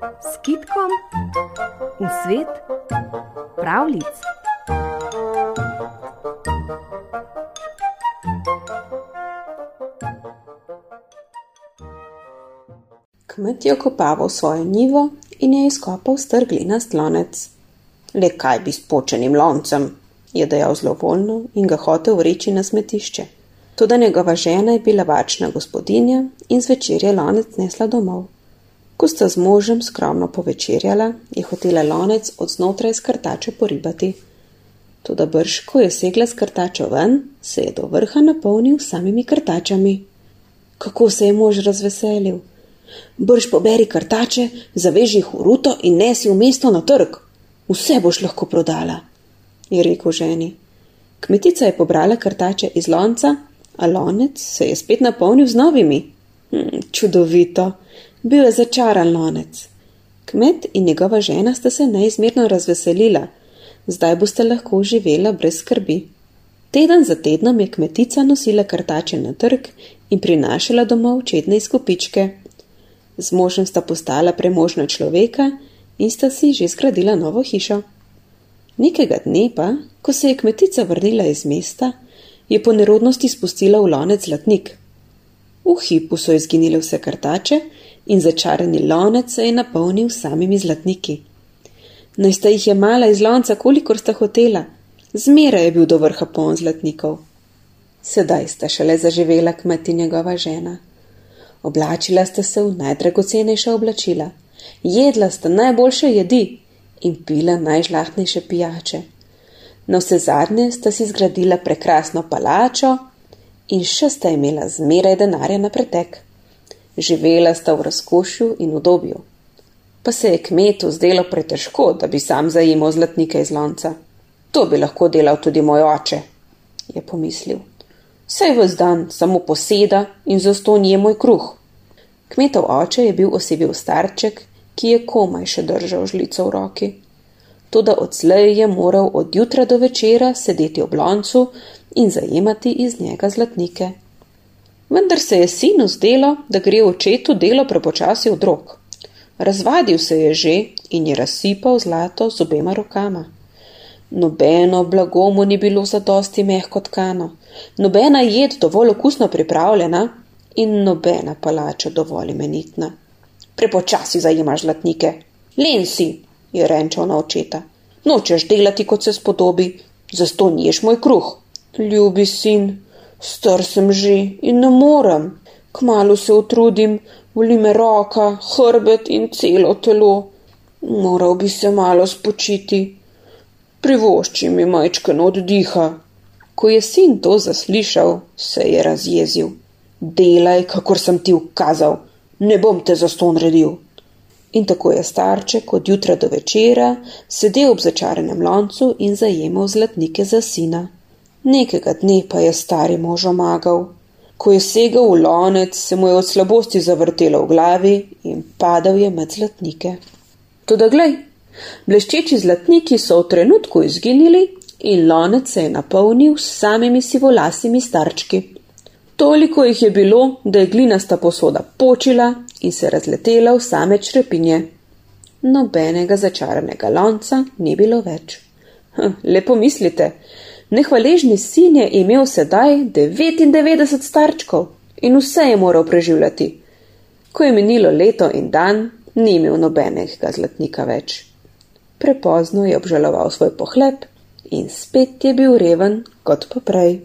s kitkom v svet pravlic. Kmet je okopaval svojo njivo in je izkopal strgli na slonec. Le kaj bi s počenim loncem, je dejal zlovoljno in ga hotel vreči na smetišče. Toda njegova žena je bila vačna gospodinja in zvečer je lonec nesla domov. Ko sta z možem skromno povečerjala, je hotela lonec od znotraj skrtače poribati. Toda brž, ko je segla skrtačo ven, se je do vrha napolnil samimi krtačami. Kako se je mož razveselil! Brž poberi krtače, zaveži jih v ruto in nesi v mesto na trg. Vse boš lahko prodala, je rekel ženi. Kmetica je pobrala krtače iz lonca, a lonec se je spet napolnil z novimi. Hm, čudovito, bil je začaran lonec. Kmet in njegova žena sta se neizmerno razveselila, zdaj boste lahko živela brez skrbi. Teden za tednom je kmetica nosila krtače na trg in prinašala domov čedne izkupičke. Z možem sta postala premožna človeka in sta si že zgradila novo hišo. Nekega dne pa, ko se je kmetica vrnila iz mesta, je po nerodnosti spustila v lonec zlatnik. V hipu so izginile vse kartače in začarani lonec se je napolnil samimi zlatniki. Naj sta jih jemala iz lonca, kolikor sta hotela, zmeraj je bil do vrha poln zlatnikov. Sedaj sta šele zaživela kmet in njegova žena. Oblačila sta se v najdragocenejša oblačila, jedla sta najboljše jedi in pila najžlahtnejše pijače. Na vse zadnje sta si zgradila prekrasno palačo in še sta imela zmeraj denarja na pretek. Živela sta v razkošju in udobju. Pa se je kmetu zdelo pretežko, da bi sam zajemal zlatnike iz lonca. To bi lahko delal tudi moj oče, je pomislil. Saj v zdan samo poseda in zaston je moj kruh. Kmetov oče je bil osebil starček, ki je komaj še držal žlico v roki. Toda odslej je moral od jutra do večera sedeti ob loncu in zajemati iz njega zlatnike. Vendar se je sinu zdelo, da gre očetu delo prepočasi od rok. Razvadil se je že in je razsipal zlato z obema rokama. Nobeno blago mu ni bilo zadosti mehko tkano, nobena jed dovolj okusno pripravljena in nobena palača dovolj imenitna. Prepočasi zajemaš zlatnike. Len si, je renčal na očeta. Nočeš delati, kot se spodobi, zato niješ moj kruh. Ljubi sin, star sem že in ne morem. Kmalo se utrudim, voli me roka, hrbet in celo telo. Moral bi se malo spočiti. Privošči mi majčken oddiha. Ko je sin to zaslišal, se je razjezil. Delaj, kakor sem ti ukazal, ne bom te za to naredil. In tako je starček od jutra do večera sedel ob začaranem loncu in zajemal zlatnike za sina. Nekega dne pa je stari mož omagal. Ko je segel v lonec, se mu je od slabosti zavrtelo v glavi in padal je med zlatnike. Toda glej, bleščeči zlatniki so v trenutku izginili in lonec se je napolnil s samimi sivolasimi starčki. Toliko jih je bilo, da je glinasta posoda počila in se razletela v same črepinje. Nobenega začaranega lonca ni bilo več. Hm, lepo mislite, nehvaležni sin je imel sedaj 99 starčkov in vse je moral preživljati. Ko je minilo leto in dan, ni imel nobenega zlatnika več. Prepozno je obžaloval svoj pohlep in spet je bil reven kot poprej.